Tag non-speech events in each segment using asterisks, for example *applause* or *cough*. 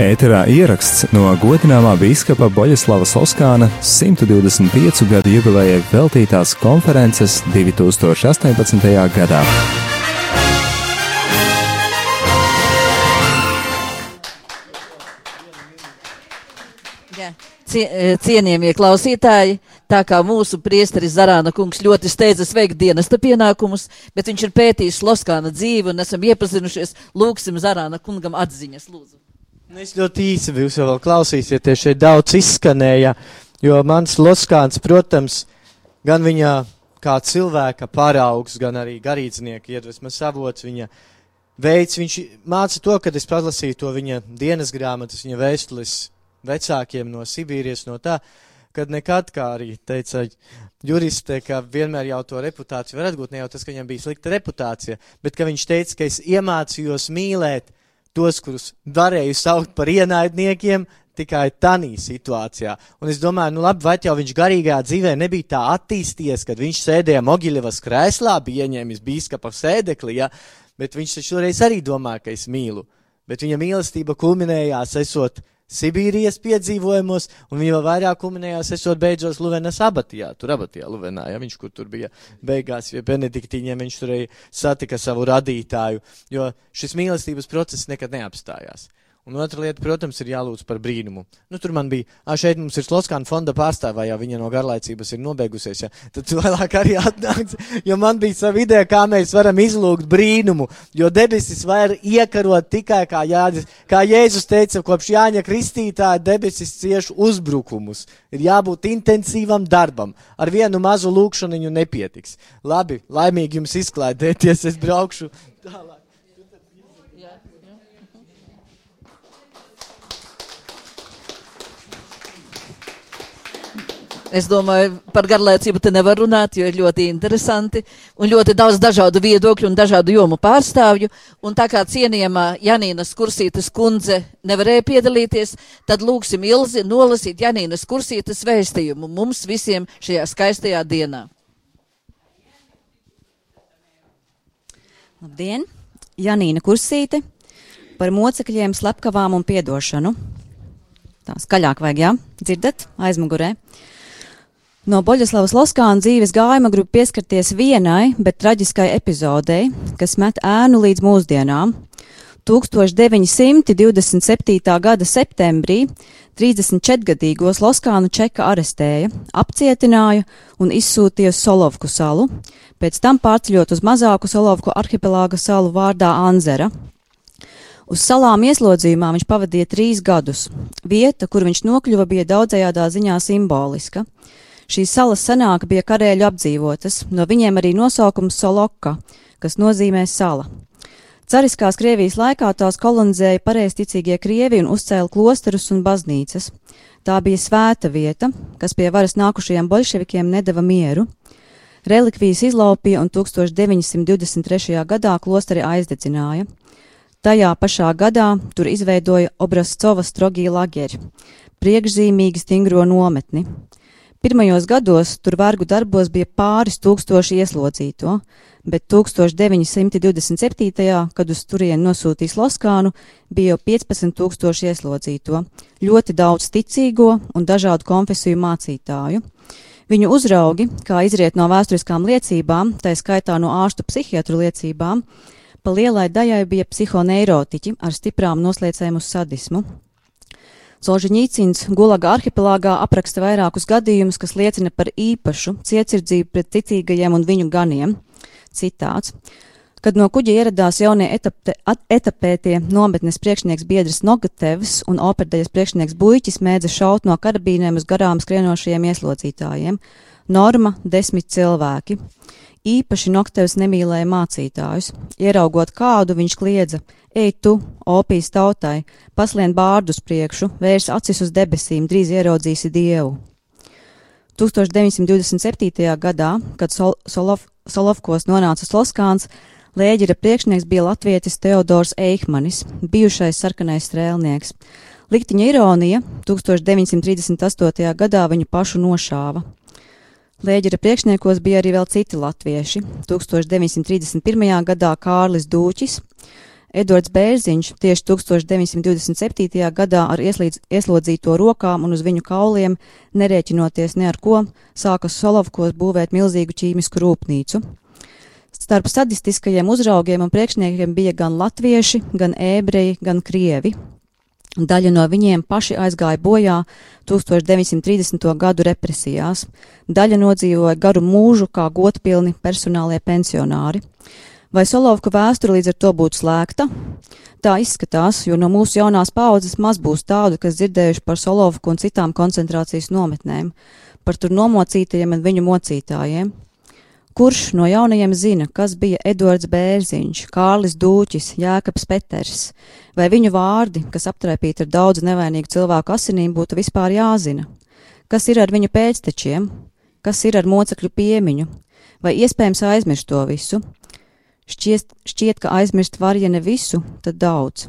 Ēterā ieraksts no godināmā bīskapa Boļislava Soskāna 125 gadu jubilejai veltītās konferences 2018. gadā. E, cienījamie klausītāji, tā kā mūsu priesteris Zarāna kungs ļoti steidzas veikt dienesta pienākumus, bet viņš ir pētījis Loskāna dzīvi un esam iepazinušies, lūksim Zarāna kungam atziņas, lūdzu. Nu, Es ļoti īsi jūs jau klausīsieties, šeit daudz izskanēja, jo mans Loskāns, protams, gan viņa kā cilvēka paraugs, gan arī garīdznieka iedvesmas avots, viņa veids, viņš māca to, kad es palasīju to viņa dienas grāmatas, viņa vēstules vecākiem no Sibīrijas, no tā, kad nekad, kā arī teica juriste, ka vienmēr jau to reputāciju var atgūt, ne jau tas, ka viņam bija slikta reputācija, bet ka viņš teica, ka es iemācījos mīlēt tos, kurus varēju saukt par ienaidniekiem, tikai tādā situācijā. Un es domāju, nu labi, vai jau viņš garīgā dzīvē nebija tā attīstījies, kad viņš sēdēja Mogiļevas krēslā, bija ieņēmis bīskapa sēdekli, ja? bet viņš taču toreiz arī domāja, ka es mīlu. Bet viņa mīlestība kulminējās esot Sibīrijas piedzīvojumos, un viņa vēl vairāk kulminējās esot beidzot Luvenas abatijā, tur abatijā Luvenā, ja viņš kur tur bija beigās, ja Benediktīņiem viņš tur arī satika savu radītāju, jo šis mīlestības process nekad neapstājās. Un otra lieta, protams, ir jālūdz par brīnumu. Nu, tur man bija, ah, šeit mums ir Sloskāna fonda pārstāvā, ja viņa no garlaicības ir nobeigusies, ja, tad vēlāk arī atnāks, jo man bija sava ideja, kā mēs varam izlūgt brīnumu, jo debesis var iekarot tikai, kā, Jānis, kā Jēzus teica, kopš Jāņa Kristītāja debesis cieš uzbrukumus. Ir jābūt intensīvam darbam. Ar vienu mazu lūkšaniņu nepietiks. Labi, laimīgi jums izklaidēties, es braukšu tālāk. Es domāju, par garlaicību te nevar runāt, jo ir ļoti interesanti un ļoti daudz dažādu viedokļu un dažādu jomu pārstāvju. Un tā kā cienījamā Janīnas Kursītas kundze nevarēja piedalīties, tad lūksim Ilzi nolasīt Janīnas Kursītas vēstījumu mums visiem šajā skaistajā dienā. Labdien! Janīna Kursīte par mocekļiem, slepkavām un piedošanu. Tā skaļāk vajag, jā? Dzirdat? Aizmugurē. No Boļaslavas Loskāna dzīves gājuma grib pieskarties vienai, bet traģiskai epizodei, kas met ēnu līdz mūsdienām. 1927. gada septembrī 34-gadīgos Loskānu čeka arestēja, apcietināja un izsūtīja uz Solovku salu, pēc tam pārceļot uz mazāku Solovku arhipelāga salu vārdā Anzera. Uz salām ieslodzījumā viņš pavadīja trīs gadus. Vieta, kur viņš nokļuva, bija daudzējādā ziņā simboliska. Šīs salas senāk bija karēļu apdzīvotas, no viņiem arī nosaukums Soloka, kas nozīmē sala. Cariskās Krievijas laikā tās kolonizēja pareizticīgie krievi un uzcēla klosterus un baznīcas. Tā bija svēta vieta, kas pie varas nākušajiem bolševikiem nedeva mieru. Relikvijas izlaupīja un 1923. gadā klosteri aizdedzināja. Tajā pašā gadā tur izveidoja Obrascova strogī lageri, priekšzīmīgi stingro nometni. Pirmajos gados tur vergu darbos bija pāris tūkstoši ieslodzīto, bet 1927. kad uz turieni nosūtīs Loskānu, bija jau 15 tūkstoši ieslodzīto, ļoti daudz ticīgo un dažādu konfesiju mācītāju. Viņu uzraugi, kā izriet no vēsturiskām liecībām, tā skaitā no ārstu psihiatru liecībām, pa lielai daļai bija psihoneirotiķi ar stiprām noslēcēm uz sadismu. Solženīcins Gulaga arhipelāgā apraksta vairākus gadījumus, kas liecina par īpašu cietsirdzību pret ticīgajiem un viņu ganiem. Citāts. Kad no kuģa ieradās jaunie etapte, at, etapētie nometnes priekšnieks Biedris Nogatevs un operdaļas priekšnieks Buļķis mēdza šaut no karabīnēm uz garām skrienošajiem ieslodzītājiem. Norma - desmit cilvēki. Īpaši Noktevs nemīlēja mācītājus. Ieraugot kādu, viņš kliedza: Ej, tu, opijas tautai, paslien bārdus priekšu, vērs acis uz debesīm, drīz ieraudzīsi dievu. 1927. gadā, kad Sol Solov Solovkos nonāca Sloskāns, lēģera priekšnieks bija latvietis Teodors Eihmanis, bijušais sarkanais strēlnieks. Liktiņa ironija 1938. gadā viņu pašu nošāva. Lēģera priekšniekos bija arī vēl citi latvieši. 1931. gadā Kārlis Dūķis, Edvards Bērziņš tieši 1927. gadā ar ieslīdz, ieslodzīto rokām un uz viņu kauliem, nerēķinoties ne ar ko, sāka Solovkos būvēt milzīgu ķīmisku rūpnīcu. Starp sadistiskajiem uzraugiem un priekšniekiem bija gan latvieši, gan ebreji, gan krievi. Daļa no viņiem paši aizgāja bojā 1930. gadu represijās, daļa nodzīvoja garu mūžu kā godpilni personālie pensionāri. Vai Solovka vēsture līdz ar to būtu slēgta? Tā izskatās, jo no mūsu jaunās paudzes maz būs tādu, kas dzirdējuši par Solovku un citām koncentrācijas nometnēm, par tur nomocītajiem un viņu mocītājiem. Kurš no jaunajiem zina, kas bija Edvards Bērziņš, Kārlis Dūķis, Jēkabs Peters, vai viņu vārdi, kas aptraipīti ar daudz nevainīgu cilvēku asinīm, būtu vispār jāzina? Kas ir ar viņu pēctečiem? Kas ir ar mocekļu piemiņu? Vai iespējams aizmirst to visu? Šķiet, šķiet, ka aizmirst var, ja ne visu, tad daudz.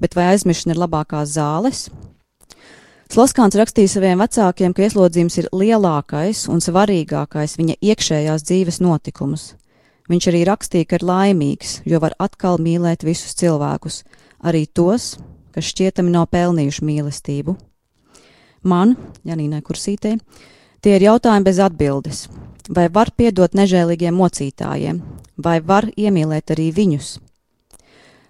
Bet vai aizmiršana ir labākās zāles? Sloskāns rakstīja saviem vecākiem, ka ieslodzījums ir lielākais un svarīgākais viņa iekšējās dzīves notikums. Viņš arī rakstīja, ka ir laimīgs, jo var atkal mīlēt visus cilvēkus, arī tos, kas šķietami nav pelnījuši mīlestību. Man, Janīnai Kursītē, tie ir jautājumi bez atbildes. Vai var piedot nežēlīgiem mocītājiem, vai var iemīlēt arī viņus?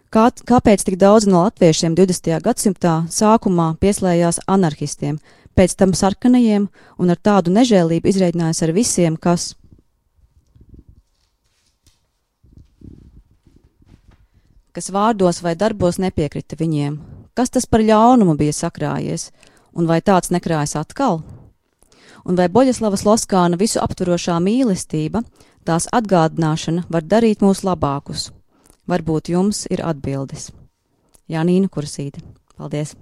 Kā, kāpēc tik daudz no latviešiem 20. gadsimtā sākumā pieslējās anarchistiem, pēc tam sarkanajiem un ar tādu nežēlību izreidinājās ar visiem, kas kas vārdos vai darbos nepiekrita viņiem. Kas tas par ļaunumu bija sakrājies, un vai tāds nekrājas atkal? Un vai Boļaslavas Loskāna visu aptverošā mīlestība, tās atgādināšana var darīt mūs labākus? Varbūt jums ir atbildes. Janīna Kursīte. Paldies!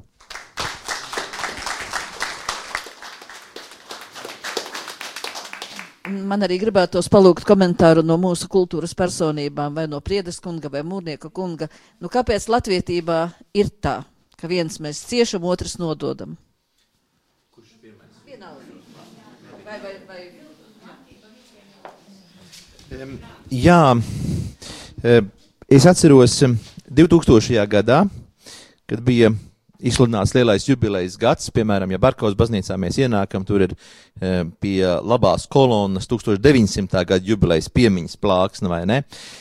Man arī gribētos palūgt komentāru no mūsu kultūras personībām, vai no Priedes kunga vai Mūrnieka kunga. Nu, kāpēc latvietībā ir tā, ka viens mēs ciešam, otrs nododam? Kurš ir pirmais? Vienalga. Vai, vai, vai? Um, jā. Um, Es atceros 2000. Um, gadā, kad bija izsludināts lielais jubilejas gads, piemēram, ja Barkovas baznīcā mēs ienākam, tur ir e, pie labās kolonas 1900. gada jubilejas piemiņas plāksne, vai ne?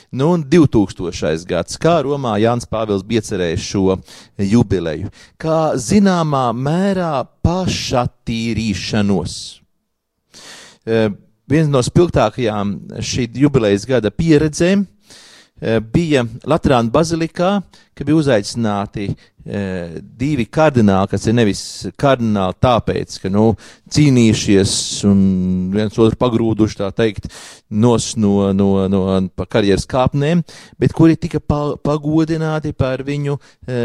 Nu, un 2000. gads, kā Romā Jānis Pāvils bija cerējis šo jubileju, kā zināmā mērā pašatīrīšanos. E, viens no spilgtākajām šī jubilejas gada pieredzēm bija Latvijas bazilikā, ka bija uzaicināti e, divi kardināli, kas ir nevis kardināli tāpēc, ka nu, cīnījušies un viens otru pagrūduši, tā teikt, nos no, no, no karjeras kāpnēm, bet kuri tika pa, pagodināti par viņu, e,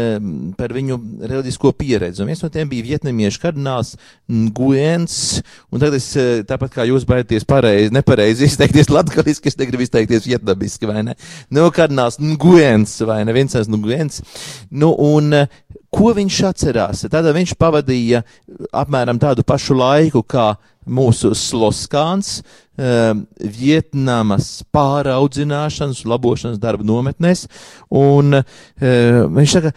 par viņu reliģisko pieredzi. Un viens no tiem bija vietnamiešu kardināls Nguens, un tagad es, tāpat kā jūs baidaties pareizi, nepareizi izteikties latgaliski, es negribu izteikties vietnamiski, vai ne? Nu, kardināls Nguens, vai ne? Vincents Nguens. Nu, un ko viņš atcerās? Tad viņš pavadīja apmēram tādu pašu laiku kā mūsu sloskāns um, Vietnamas pāraudzināšanas, labošanas darba nometnēs, un viņš saka,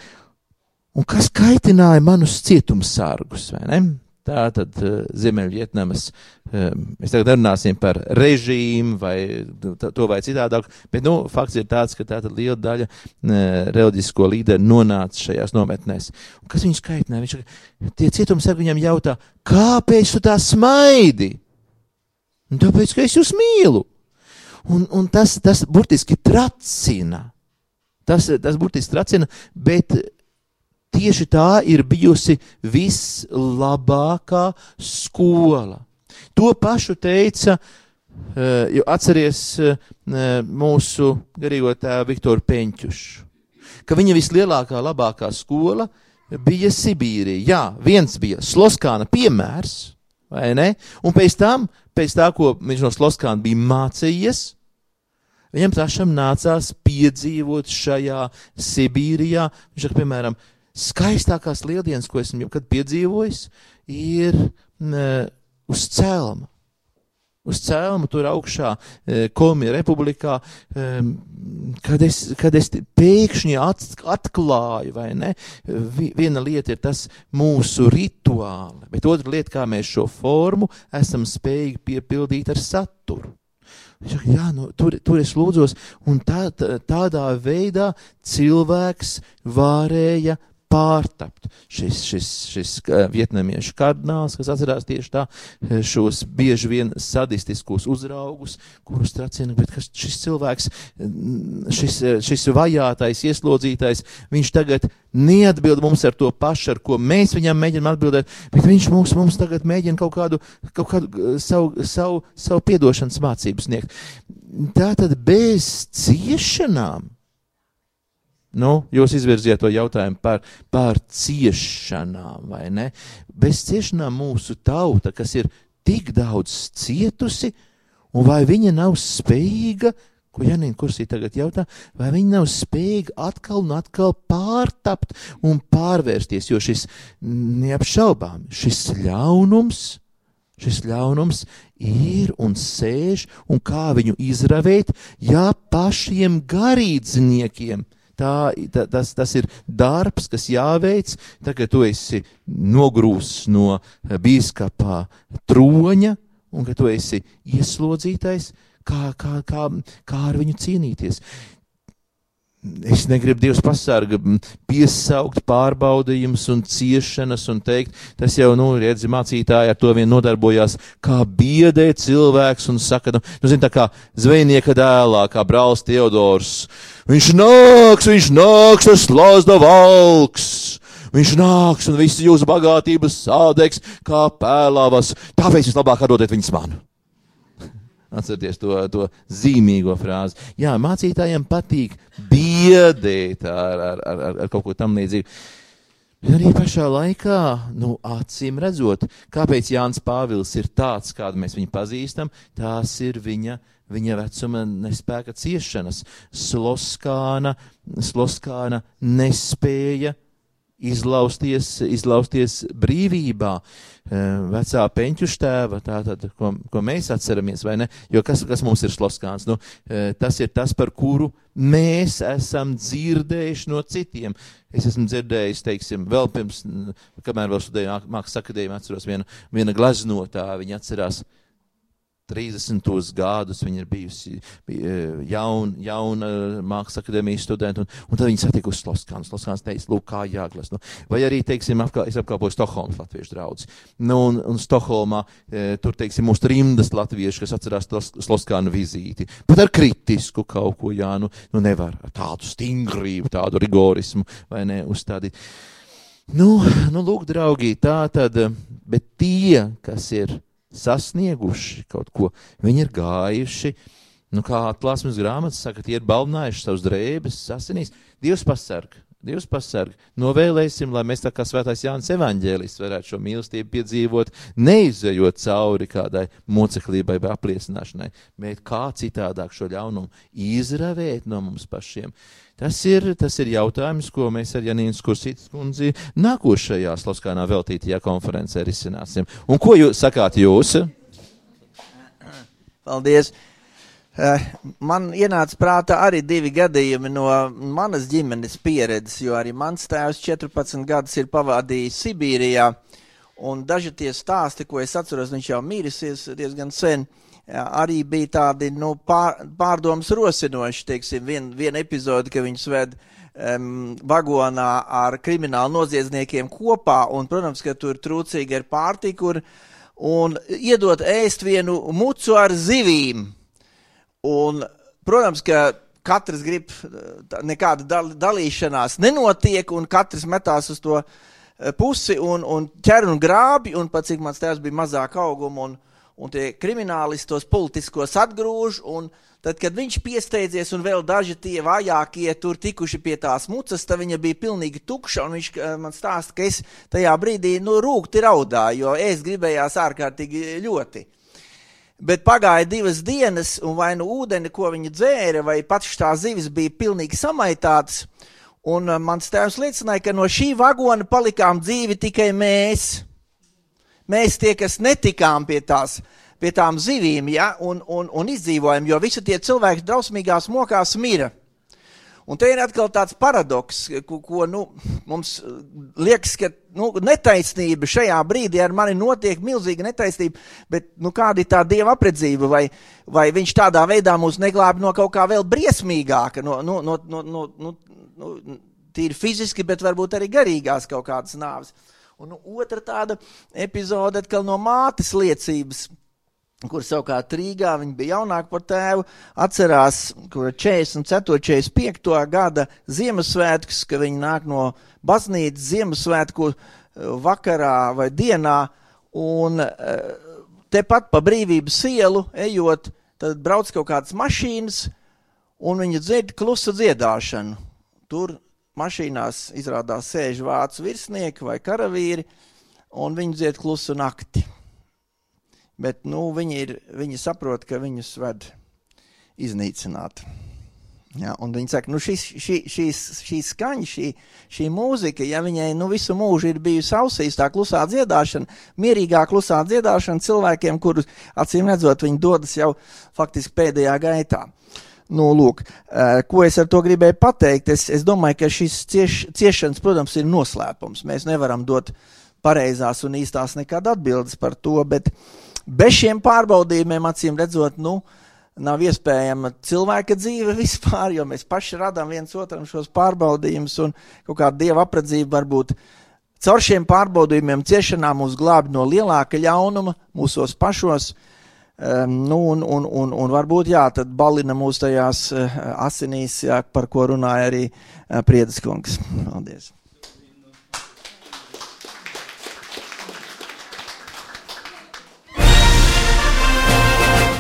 un kas kaitināja manus cietumsārgus, vai ne? Tā tad uh, Ziemeļvietnamas, uh, mēs tagad runāsim par režīmu vai to vai citādāk, bet, nu, fakts ir tāds, ka tā liela daļa uh, reliģisko līderu nonāca šajās nometnēs. Un kas viņus kaitināja? Viņš, tie cietumsargi viņam jautā, kāpēc tu tā smaidi? Un tāpēc, ka es jūs mīlu. Un, un tas, tas burtiski tracina. Tas, tas burtiski tracina, bet tieši tā ir bijusi vislabākā skola. To pašu teica, eh, jo atceries eh, mūsu garīgo tēvu Viktoru Peņķušu, ka viņa vislielākā, labākā skola bija Sibīrija. Jā, viens bija Sloskāna piemērs, vai ne? Un pēc tam, pēc tā, ko viņš no Sloskāna bija mācījies, Viņam pašam nācās piedzīvot šajā Sibīrijā. Viņš piemēram, skaistākās lieldienas, ko esmu jebkad piedzīvojis, ir ne, uz cēlama. uz cēlumu tur augšā, Komija republikā, kad es, kad es pēkšņi atklāju, vai ne? Viena lieta ir tas mūsu rituāli, bet otra lieta, kā mēs šo formu esam spējīgi piepildīt ar saturu. Viņš saka, jā, nu, tur, tur es lūdzos, un tā, tādā veidā cilvēks varēja pārtapt. Šis, šis, šis vietnamiešu kardināls, kas atcerās tieši tā, šos bieži vien sadistiskos uzraugus, kurus tracina, bet šis cilvēks, šis, šis vajātais, ieslodzītais, viņš tagad neatbild mums ar to pašu, ar ko mēs viņam mēģinām atbildēt, bet viņš mums, mums tagad mēģina kaut kādu, kaut kādu savu, savu, savu piedošanas mācību sniegt. Tā tad bez ciešanām Nu, jūs izvirziet to jautājumu par, par ciešanām, vai ne? Bez ciešanām mūsu tauta, kas ir tik daudz cietusi, un vai viņa nav spējīga, ko Janīna Kursī tagad jautā, vai viņa nav spējīga atkal un atkal pārtapt un pārvērsties, jo šis neapšaubām, šis ļaunums, šis ļaunums ir un sēž, un kā viņu izravēt, ja pašiem garīdzniekiem Tā, tā, tas, tas ir darbs, kas jāveic, tagad tu esi nogrūsts no bīskapā troņa, un ka tu esi ieslodzītais, kā, kā, kā, kā ar viņu cīnīties. Es negribu Dievs pasarga piesaukt pārbaudījumus un ciešanas un teikt, tas jau, nu, redzi, mācītāji ar to vien nodarbojās, kā biedē cilvēks un saka, nu, nu zin, tā kā zvejnieka dēlā, kā brālis Teodors. Viņš nāks, viņš nāks, tas lazda valks. Viņš nāks un visu jūsu bagātības sādegs kā pēlāvas. Tāpēc jūs labāk atdodiet viņus man. Atcerieties to, to zīmīgo frāzi. Jā, mācītājiem patīk biedēt ar, ar, ar, ar kaut ko tam līdzīgu. Bet arī pašā laikā, nu, acīm redzot, kāpēc Jānis Pāvils ir tāds, kādu mēs viņu pazīstam, tās ir viņa, viņa vecuma nespēka ciešanas. Sloskāna, sloskāna nespēja izlausties, izlausties brīvībā. Eh, vecā peņķu tēva, tātad, ko, ko mēs atceramies, vai ne? Jo kas, kas mums ir sloskāns? Nu, eh, tas ir tas, par kuru mēs esam dzirdējuši no citiem. Es esmu dzirdējis, teiksim, vēl pirms, kamēr vēl studēju mākslas akadēmiju, atceros viena, viena glaznotāja, viņa atcerās 30. gadus viņa ir bijusi jauna, jauna mākslas akadēmijas studenta, un, un tad viņa satikusi Sloskānu. Sloskāns teica, lūk, kā jāglas. Nu, vai arī, teiksim, apkā, es apkalpoju Stokholmas latviešu draudzi. Nu, un, un Stokholmā e, tur, teiksim, mūsu trimdas latvieši, kas atcerās Sloskānu vizīti. Pat ar kritisku kaut ko, jā, nu, nu nevar ar tādu stingrību, tādu rigorismu, vai ne, uzstādīt. Nu, nu, lūk, draugi, tā tad, bet tie, kas ir sasnieguši kaut ko. Viņi ir gājuši, nu, kā atklāsmes grāmatas saka, tie ir balnājuši savus drēbes, sasinīs. Dievs pasarg, Dievs pasarg. Novēlēsim, lai mēs tā kā svētais Jānis evaņģēlis varētu šo mīlestību piedzīvot, neizējot cauri kādai moceklībai vai apliecināšanai, bet kā citādāk šo ļaunumu izravēt no mums pašiem. Tas ir, tas ir jautājums, ko mēs ar Janīnu Skursītas kundzi nākošajā Sloskānā veltītajā konferencē risināsim. Un ko jūs sakāt jūs? Paldies! Eh, man ienāca prātā arī divi gadījumi no manas ģimenes pieredzes, jo arī mans tēvs 14 gadus ir pavadījis Sibīrijā, un daži tie stāsti, ko es atceros, viņš jau mīrisies diezgan sen, uh, arī bija tādi nu, pār, pārdomas rosinoši. Teiksim, vien, viena epizode, ka viņus ved um, vagonā ar kriminālu noziedzniekiem kopā, un, protams, ka tur trūcīgi ir pārtika, un iedot ēst vienu mucu ar zivīm. Un, protams, ka katrs grib, nekāda dal, dalīšanās nenotiek, un katrs metās uz to pusi un, un ķer un grābi, un pat cik mans tēvs bija mazāk auguma, un, un tie kriminālisti tos politiskos atgrūž, un tad, kad viņš piesteidzies, un vēl daži tie vājākie tur tikuši pie tās mucas, tad viņa bija pilnīgi tukša, un viņš man stāsta, ka es tajā brīdī, nu, rūkti raudāju, jo es gribējās ārkārtīgi ļoti. Bet pagāja divas dienas, un vai nu ūdeni, ko viņi dzēra, vai pats tās zivis bija pilnīgi samaitātas, un mans tēvs liecināja, ka no šī vagona palikām dzīvi tikai mēs. Mēs tie, kas netikām pie tās pie tām zivīm, ja, un, un, un izdzīvojam, jo visi tie cilvēki drausmīgās mokās mira. Un te ir atkal tāds paradoks, ko, ko nu, mums liekas, ka nu, netaisnība šajā brīdī ar mani notiek milzīga netaisnība, bet nu, kāda ir tā dieva apredzība, vai, vai viņš tādā veidā mūs neglābi no kaut kā vēl briesmīgāka, no, no, no, no, no, no, no tīri fiziski, bet varbūt arī garīgās kaut kādas nāves. Un nu, otra tāda epizode atkal no mātes liecības kur savukārt Rīgā viņa bija jaunāka par tēvu, atcerās, kur 44. 45. gada Ziemassvētkus, ka viņi nāk no baznīcas Ziemassvētku eh, vakarā vai dienā, un eh, tepat pa brīvības ielu ejot, tad brauc kaut kādas mašīnas, un viņi dzird klusu dziedāšanu. Tur mašīnās izrādās sēž vācu virsnieki vai karavīri, un viņi dzied klusu nakti bet nu, viņi, ir, viņi saprot, ka viņus ved iznīcināt. Ja, un viņi saka, nu šis, šī, šīs, šī skaņa, šī, šī mūzika, ja viņai nu, visu mūžu ir bijusi ausīs, tā klusā dziedāšana, mierīgā klusā dziedāšana cilvēkiem, kurus acīm redzot, viņi dodas jau faktiski pēdējā gaitā. Nu, lūk, ko es ar to gribēju pateikt? Es, es domāju, ka šis cieš, ciešanas, protams, ir noslēpums. Mēs nevaram dot pareizās un īstās nekad atbildes par to, bet uh, Bez šiem pārbaudījumiem, acīm redzot, nu, nav iespējama cilvēka dzīve *laughs* vispār, jo mēs paši radām viens otram šos pārbaudījumus, un kaut kāda dieva apredzība varbūt caur šiem pārbaudījumiem, ciešanām mūs glābj no lielāka ļaunuma mūsos pašos. Nu, un, un, un, un varbūt jā, tad balina mūs tajās uh, asinīs, jā, par ko runāja arī uh, Priedes kungs. Paldies!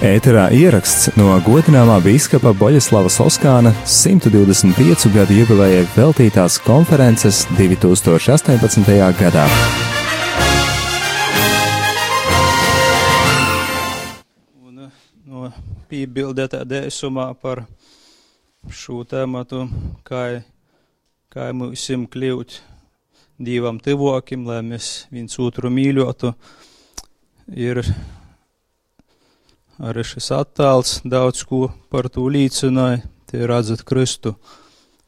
Ēterā ieraksts no godināmā bīskapa Boļislava Soskāna 125 gadu jubilejai veltītās konferences 2018. gadā. Un, no piebildet dēsumā par šo tēmatu, kā, kā mums kļūt divam tuvokim, lai mēs viens otru mīļotu, ir arī šis attēls daudz ko par to līdzināja. Tie redzat Kristu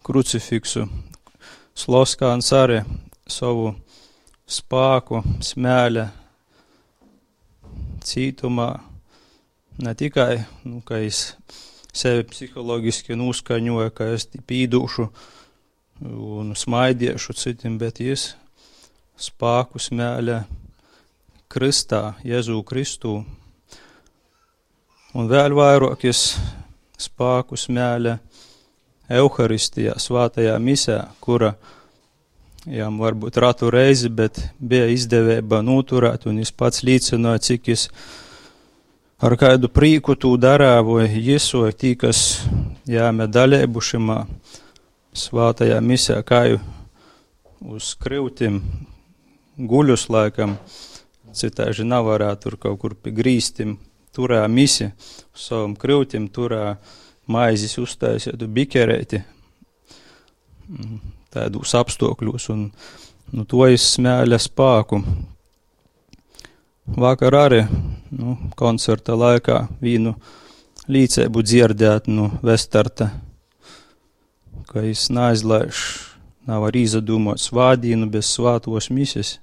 krucifiksu. Sloskāns arī savu spēku smēļa cītumā ne tikai, nu, ka es sevi psiholoģiski noskaņoju, ka es pīdušu un smaidiešu citiem, bet es spēku smēļa Kristā, Jēzu Kristu un vēl vairākas spēkus mēļa Euharistijā, svātajā misē, kura jām varbūt ratu reizi, bet bija izdevība noturēt, un es pats līdzināju, cik es ar kādu prīku tū darā, vai jesoju tī, kas jāme daļēbu šimā svātajā misē, kā jau uz krivtim guļus laikam, citāži nav varētu tur kaut kur pie grīstim turā misi uz savam krūtim, turā maizes uztaisītu bikerēti mm, tādos apstākļos, un nu, to es smēļa spāku. Vakar arī nu, koncerta laikā vīnu līdzēbu dzirdēt no nu, Vestarta, ka es neaizlaišu, nav arī izdomot svādīnu bez svātos mises.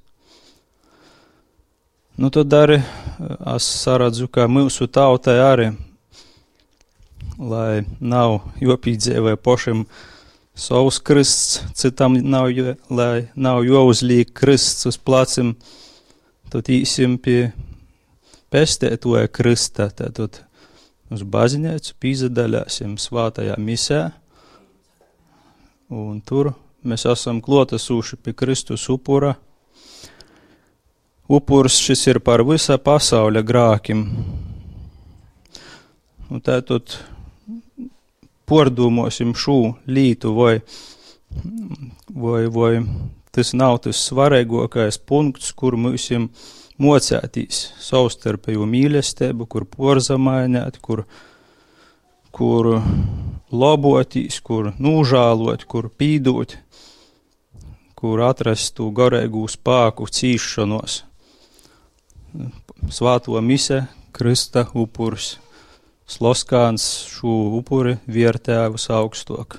Nu, tad arī es saredzu, ka mūsu tautai arī, lai nav jopīdzēvē pašam savus krists, citam nav, jo, lai nav jāuzliek krists uz placim, tad īsim pie pestētoja krista, tad uz baznīcu pīzadaļāsim svātajā misē, un tur mēs esam klotasuši pie Kristus upura, Upurs šis ir par visa pasauļa grākim. Un tātad pordūmosim šo lītu, vai, vai, vai tas nav tas svarīgākais punkts, kur mums mocētīs savstarpēju mīlestību, kur porzamainēt, kur, kur labotīs, kur nūžālot, kur pīdot, kur atrast garīgu spēku cīšanos svāto mise, Krista upurs. Sloskāns šo upuri viertēvus augstok.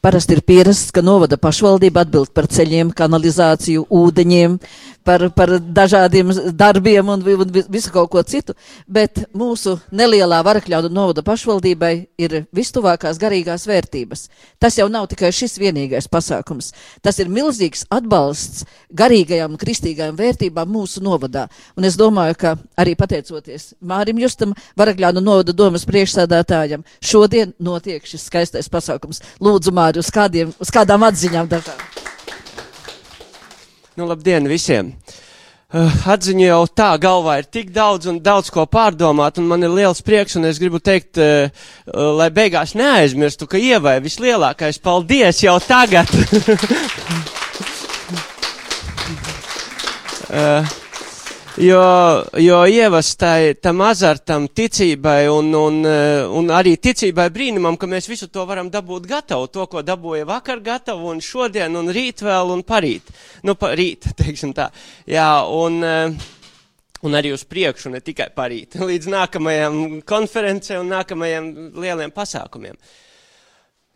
Parasti ir pierasts, ka novada pašvaldība atbild par ceļiem, kanalizāciju, ūdeņiem, par, par dažādiem darbiem un, un visu kaut ko citu, bet mūsu nelielā varakļaudu novada pašvaldībai ir vistuvākās garīgās vērtības. Tas jau nav tikai šis vienīgais pasākums. Tas ir milzīgs atbalsts garīgajām un kristīgajām vērtībām mūsu novadā. Un es domāju, ka arī pateicoties Mārim Justam, varakļaudu novada domas priekšsādātājam, šodien notiek šis skaistais pasākums. Lūdzu, Māri, uz, kādiem, uz kādām atziņām dažām. Nu, labdien visiem! Uh, atziņu jau tā galvā ir tik daudz un daudz ko pārdomāt, un man ir liels prieks, un es gribu teikt, uh, uh, lai beigās neaizmirstu, ka ievai vislielākais paldies jau tagad. uh, *laughs* Jo, jo ievas tai, tam azartam, ticībai un, un, eh, un arī ticībai brīnumam, ka mēs visu to varam dabūt gatavu, to, ko dabūja vakar gatavu un šodien un rīt vēl un parīt. Nu, pa rīt, *laughs* teiksim tā. Jā, un, eh, un arī uz priekšu, ne tikai parīt, *laughs* līdz nākamajam konferencē un nākamajam lieliem pasākumiem. Uh,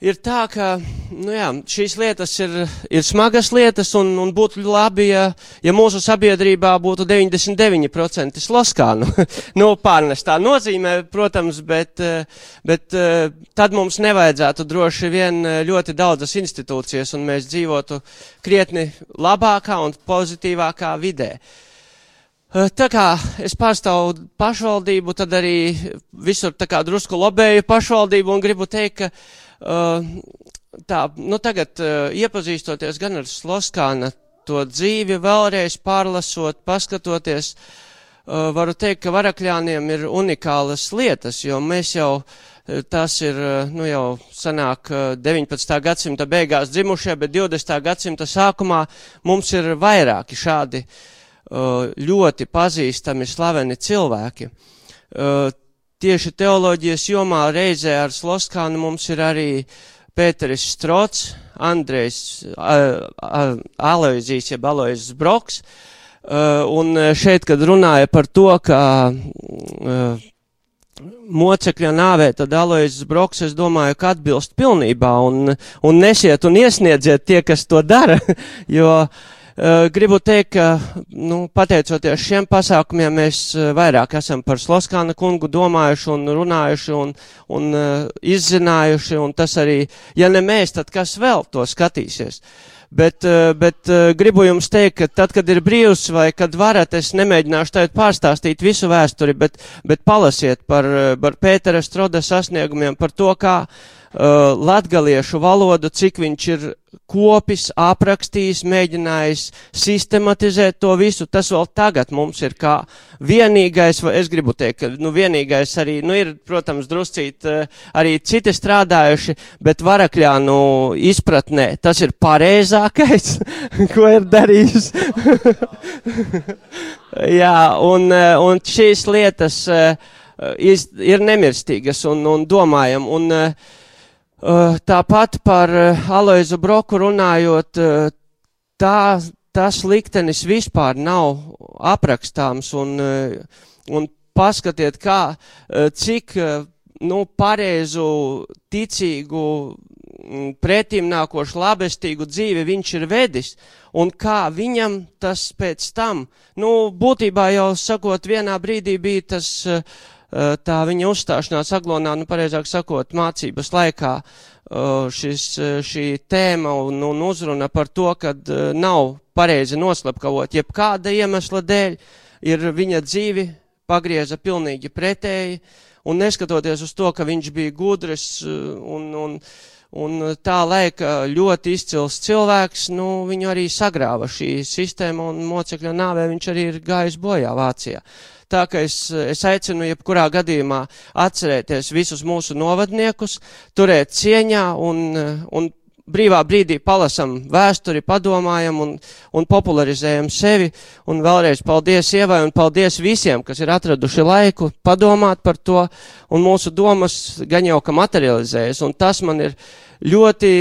ir tā, ka nu jā, šīs lietas ir, ir smagas lietas un, un būtu labi, ja, ja mūsu sabiedrībā būtu 99% sloskānu. *laughs* nu, pārnestā nozīmē, protams, bet, bet tad mums nevajadzētu droši vien ļoti daudzas institūcijas un mēs dzīvotu krietni labākā un pozitīvākā vidē. Tā kā es pārstāvu pašvaldību, tad arī visur tā kā drusku lobēju pašvaldību un gribu teikt, ka Uh, tā, nu tagad uh, iepazīstoties gan ar Sloskāna to dzīvi, vēlreiz pārlasot, paskatoties, uh, varu teikt, ka varakļāniem ir unikālas lietas, jo mēs jau, tas ir, nu jau sanāk 19. gadsimta beigās dzimušie, bet 20. gadsimta sākumā mums ir vairāki šādi ļoti pazīstami, slaveni cilvēki tieši teoloģijas jomā reizē ar Sloskānu mums ir arī Pēteris Strots, Andrejs Aloizijas, jeb Aloizijas Broks. Un šeit, kad runāja par to, ka mocekļa nāvē, tad Aloizijas Broks, es domāju, ka atbilst pilnībā un, un nesiet un iesniedziet tie, kas to dara, *laughs* jo Eh, gribu teikt, ka, nu, pateicoties šiem pasākumiem, mēs eh, vairāk esam par Sloskāna kungu domājuši un runājuši un, un uh, izzinājuši, un tas arī, ja ne mēs, tad kas vēl to skatīsies? Bet, bet gribu jums teikt, ka tad, kad ir brīvs vai kad varat, es nemēģināšu tagad pārstāstīt visu vēsturi, bet, bet palasiet par, par Pētera Stroda sasniegumiem, par to, kā uh, latgaliešu valodu, cik viņš ir kopis, aprakstījis, mēģinājis sistematizēt to visu. Tas vēl tagad mums ir kā vienīgais, vai es gribu teikt, ka nu, vienīgais arī, nu ir, protams, druscīt arī citi strādājuši, bet varakļānu izpratnē tas ir pareizākais, *laughs* ko ir darījis. *laughs* Jā, un, uh, un šīs lietas uh, ir nemirstīgas un, un domājam. Un, Eh, tāpat par eh, Aloizu Broku runājot, eh, tā, tas liktenis vispār nav aprakstāms un, un paskatiet, kā, cik, nu, pareizu, ticīgu, pretim nākošu labestīgu dzīvi viņš ir vedis, un kā viņam tas pēc tam, nu, būtībā jau sakot, vienā brīdī bija tas uh, Eh, tā viņa uzstāšanās aglonā, nu, pareizāk sakot, mācības laikā eh, šis, eh, šī tēma un, un uzruna par to, ka nav pareizi noslepkavot jebkāda iemesla dēļ, ir viņa dzīvi pagrieza pilnīgi pretēji, un neskatoties uz to, ka viņš bija gudrs un, un, un tā laika ļoti izcils cilvēks, nu, viņu arī sagrāva šī sistēma, un mocekļa nāvē viņš arī ir gājis bojā Vācijā. Tā ka es, es aicinu jebkurā gadījumā atcerēties visus mūsu novadniekus, turēt cieņā un, un brīvā brīdī palasam vēsturi, padomājam un, un popularizējam sevi. Un vēlreiz paldies Ievai un paldies visiem, kas ir atraduši laiku padomāt par to. Un mūsu domas gan jau ka materializējas. Un tas man ir ļoti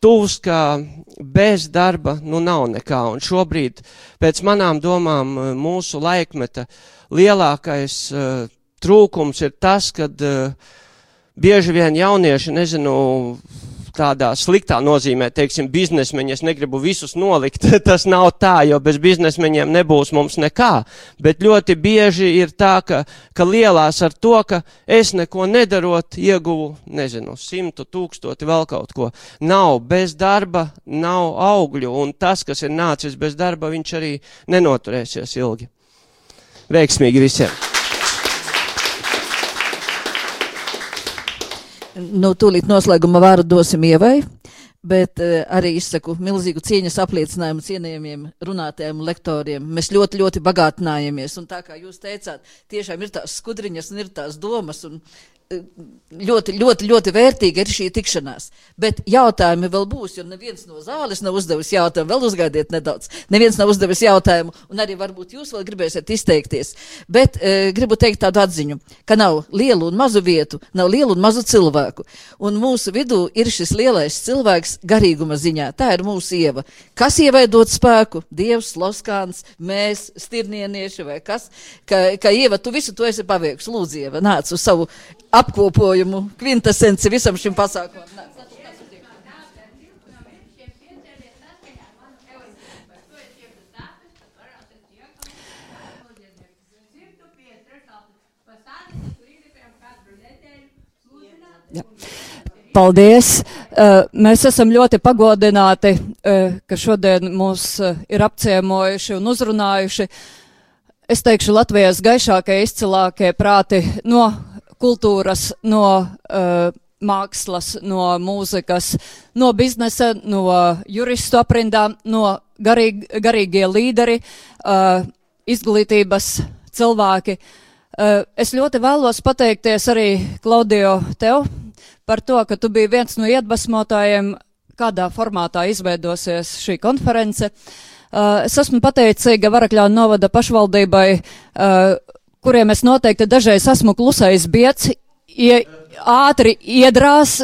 tuvs, ka bez darba nu nav nekā. Un šobrīd, pēc manām domām, mūsu laikmeta lielākais uh, trūkums ir tas, kad uh, bieži vien jaunieši, nezinu, tādā sliktā nozīmē, teiksim, biznesmeņi, es negribu visus nolikt, *laughs* tas nav tā, jo bez biznesmeņiem nebūs mums nekā, bet ļoti bieži ir tā, ka, ka lielās ar to, ka es neko nedarot, ieguvu, nezinu, simtu, tūkstoti, vēl kaut ko. Nav bez darba, nav augļu, un tas, kas ir nācis bez darba, viņš arī nenoturēsies ilgi. Veiksmīgi visiem! Nu, tūlīt noslēguma vārdu dosim ievai, bet uh, arī izsaku milzīgu cieņas apliecinājumu cienījumiem runātājiem, lektoriem. Mēs ļoti, ļoti bagātinājamies, un tā kā jūs teicāt, tiešām ir tās skudriņas un ir tās domas, un ļoti, ļoti, ļoti vērtīga ir šī tikšanās. Bet jautājumi vēl būs, jo neviens no zāles nav uzdevis jautājumu. Vēl uzgaidiet nedaudz. Neviens nav uzdevis jautājumu, un arī varbūt jūs vēl gribēsiet izteikties. Bet e, gribu teikt tādu atziņu, ka nav lielu un mazu vietu, nav lielu un mazu cilvēku. Un mūsu vidū ir šis lielais cilvēks garīguma ziņā. Tā ir mūsu ieva. Kas ievai dod spēku? Dievs, Loskāns, mēs, stirnienieši vai kas? Ka, ka ieva, tu visu to esi paveikusi. Lūdzu, ieva, nāc uz savu apkopojumu, kvintesenci visam šim pasākumam. Nē. Ja. Paldies! Uh, mēs esam ļoti pagodināti, uh, ka šodien mūs uh, ir apciemojuši un uzrunājuši. Es teikšu, Latvijas gaišākie, izcilākie prāti no kultūras, no uh, mākslas, no mūzikas, no biznesa, no juristu aprindām, no garīg, garīgie līderi, uh, izglītības cilvēki. Uh, es ļoti vēlos pateikties arī Klaudio tev par to, ka tu biji viens no iedvesmotājiem, kādā formātā izveidosies šī konference. Uh, es esmu pateicīga Varakļāna novada pašvaldībai, uh, kuriem es noteikti dažreiz esmu klusais biets, ie, ātri iedrās,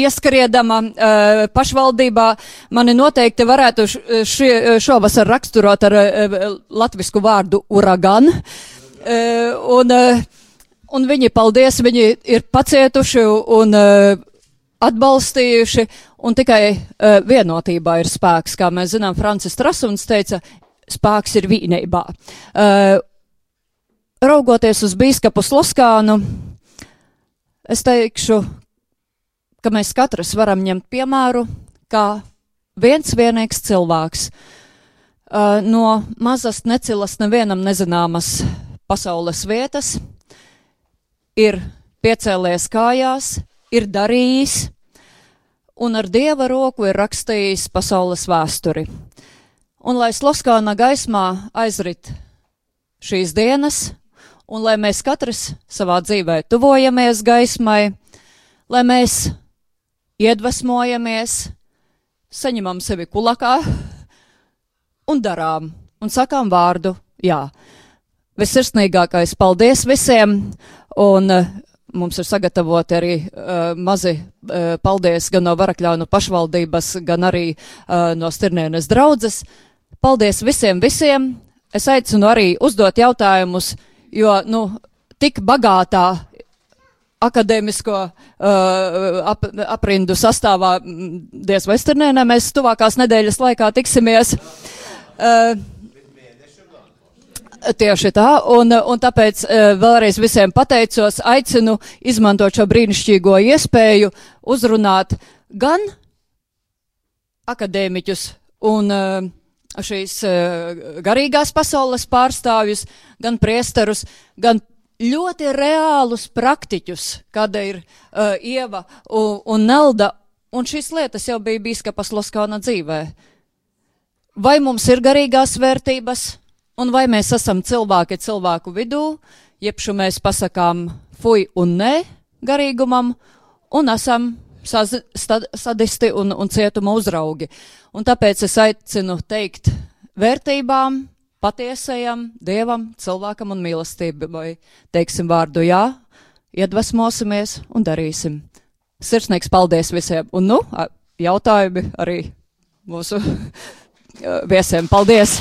ieskriedama uh, pašvaldībā. Mani noteikti varētu š, šovasar raksturot ar uh, latvisku vārdu uragan. Un, un viņi, paldies, viņi ir pacietuši un atbalstījuši, un tikai vienotībā ir spēks. Kā mēs zinām, Francis Trasuns teica, spēks ir vienībā. Raugoties uz bīskapu Sloskānu, es teikšu, ka mēs katrs varam ņemt piemēru, kā viens vienīgs cilvēks uh, no mazas necilas nevienam nezināmas pasaules vietas ir piecēlies kājās, ir darījis un ar dieva roku ir rakstījis pasaules vēsturi. Un lai Sloskāna gaismā aizrit šīs dienas, un lai mēs katrs savā dzīvē tuvojamies gaismai, lai mēs iedvesmojamies, saņemam sevi kulakā un darām un sakām vārdu jā. Visirsnīgākais paldies visiem, un uh, mums ir sagatavoti arī uh, mazi uh, paldies gan no Varakļaunu pašvaldības, gan arī uh, no Stirnienes draudzes. Paldies visiem, visiem! Es aicinu arī uzdot jautājumus jo, nu, tik bagātā akadēmisko uh, ap, aprindu sastāvā Dievs Vesternēnē mēs tuvākās nedēļas laikā tiksimies. Uh, Tieši tā, un, un tāpēc uh, vēlreiz visiem pateicos, aicinu izmantot šo brīnišķīgo iespēju uzrunāt gan akadēmiķus un uh, šīs uh, garīgās pasaules pārstāvjus, gan priesterus, gan ļoti reālus praktiķus, kāda ir uh, Ieva un, un Nelda, un šīs lietas jau bija bīskapas Loskāna dzīvē. Vai mums ir garīgās vērtības, un vai mēs esam cilvēki cilvēku vidū, jebšu mēs pasakām fuj un nē garīgumam, un esam saz, stad, sadisti un, un cietuma uzraugi. Un tāpēc es aicinu teikt vērtībām, patiesajam dievam, cilvēkam un mīlestībai. Teiksim vārdu jā, iedvesmosimies un darīsim. Sirsnīgs paldies visiem! Un nu, jautājumi arī mūsu *laughs* viesiem. Paldies!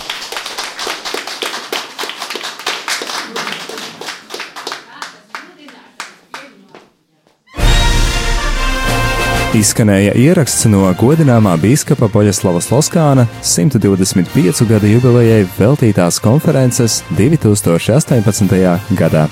Izskanēja ieraksts no godināmā biskupa Poļaslava Sloskāna 125 gadu jubilejai veltītās konferences 2018. gadā.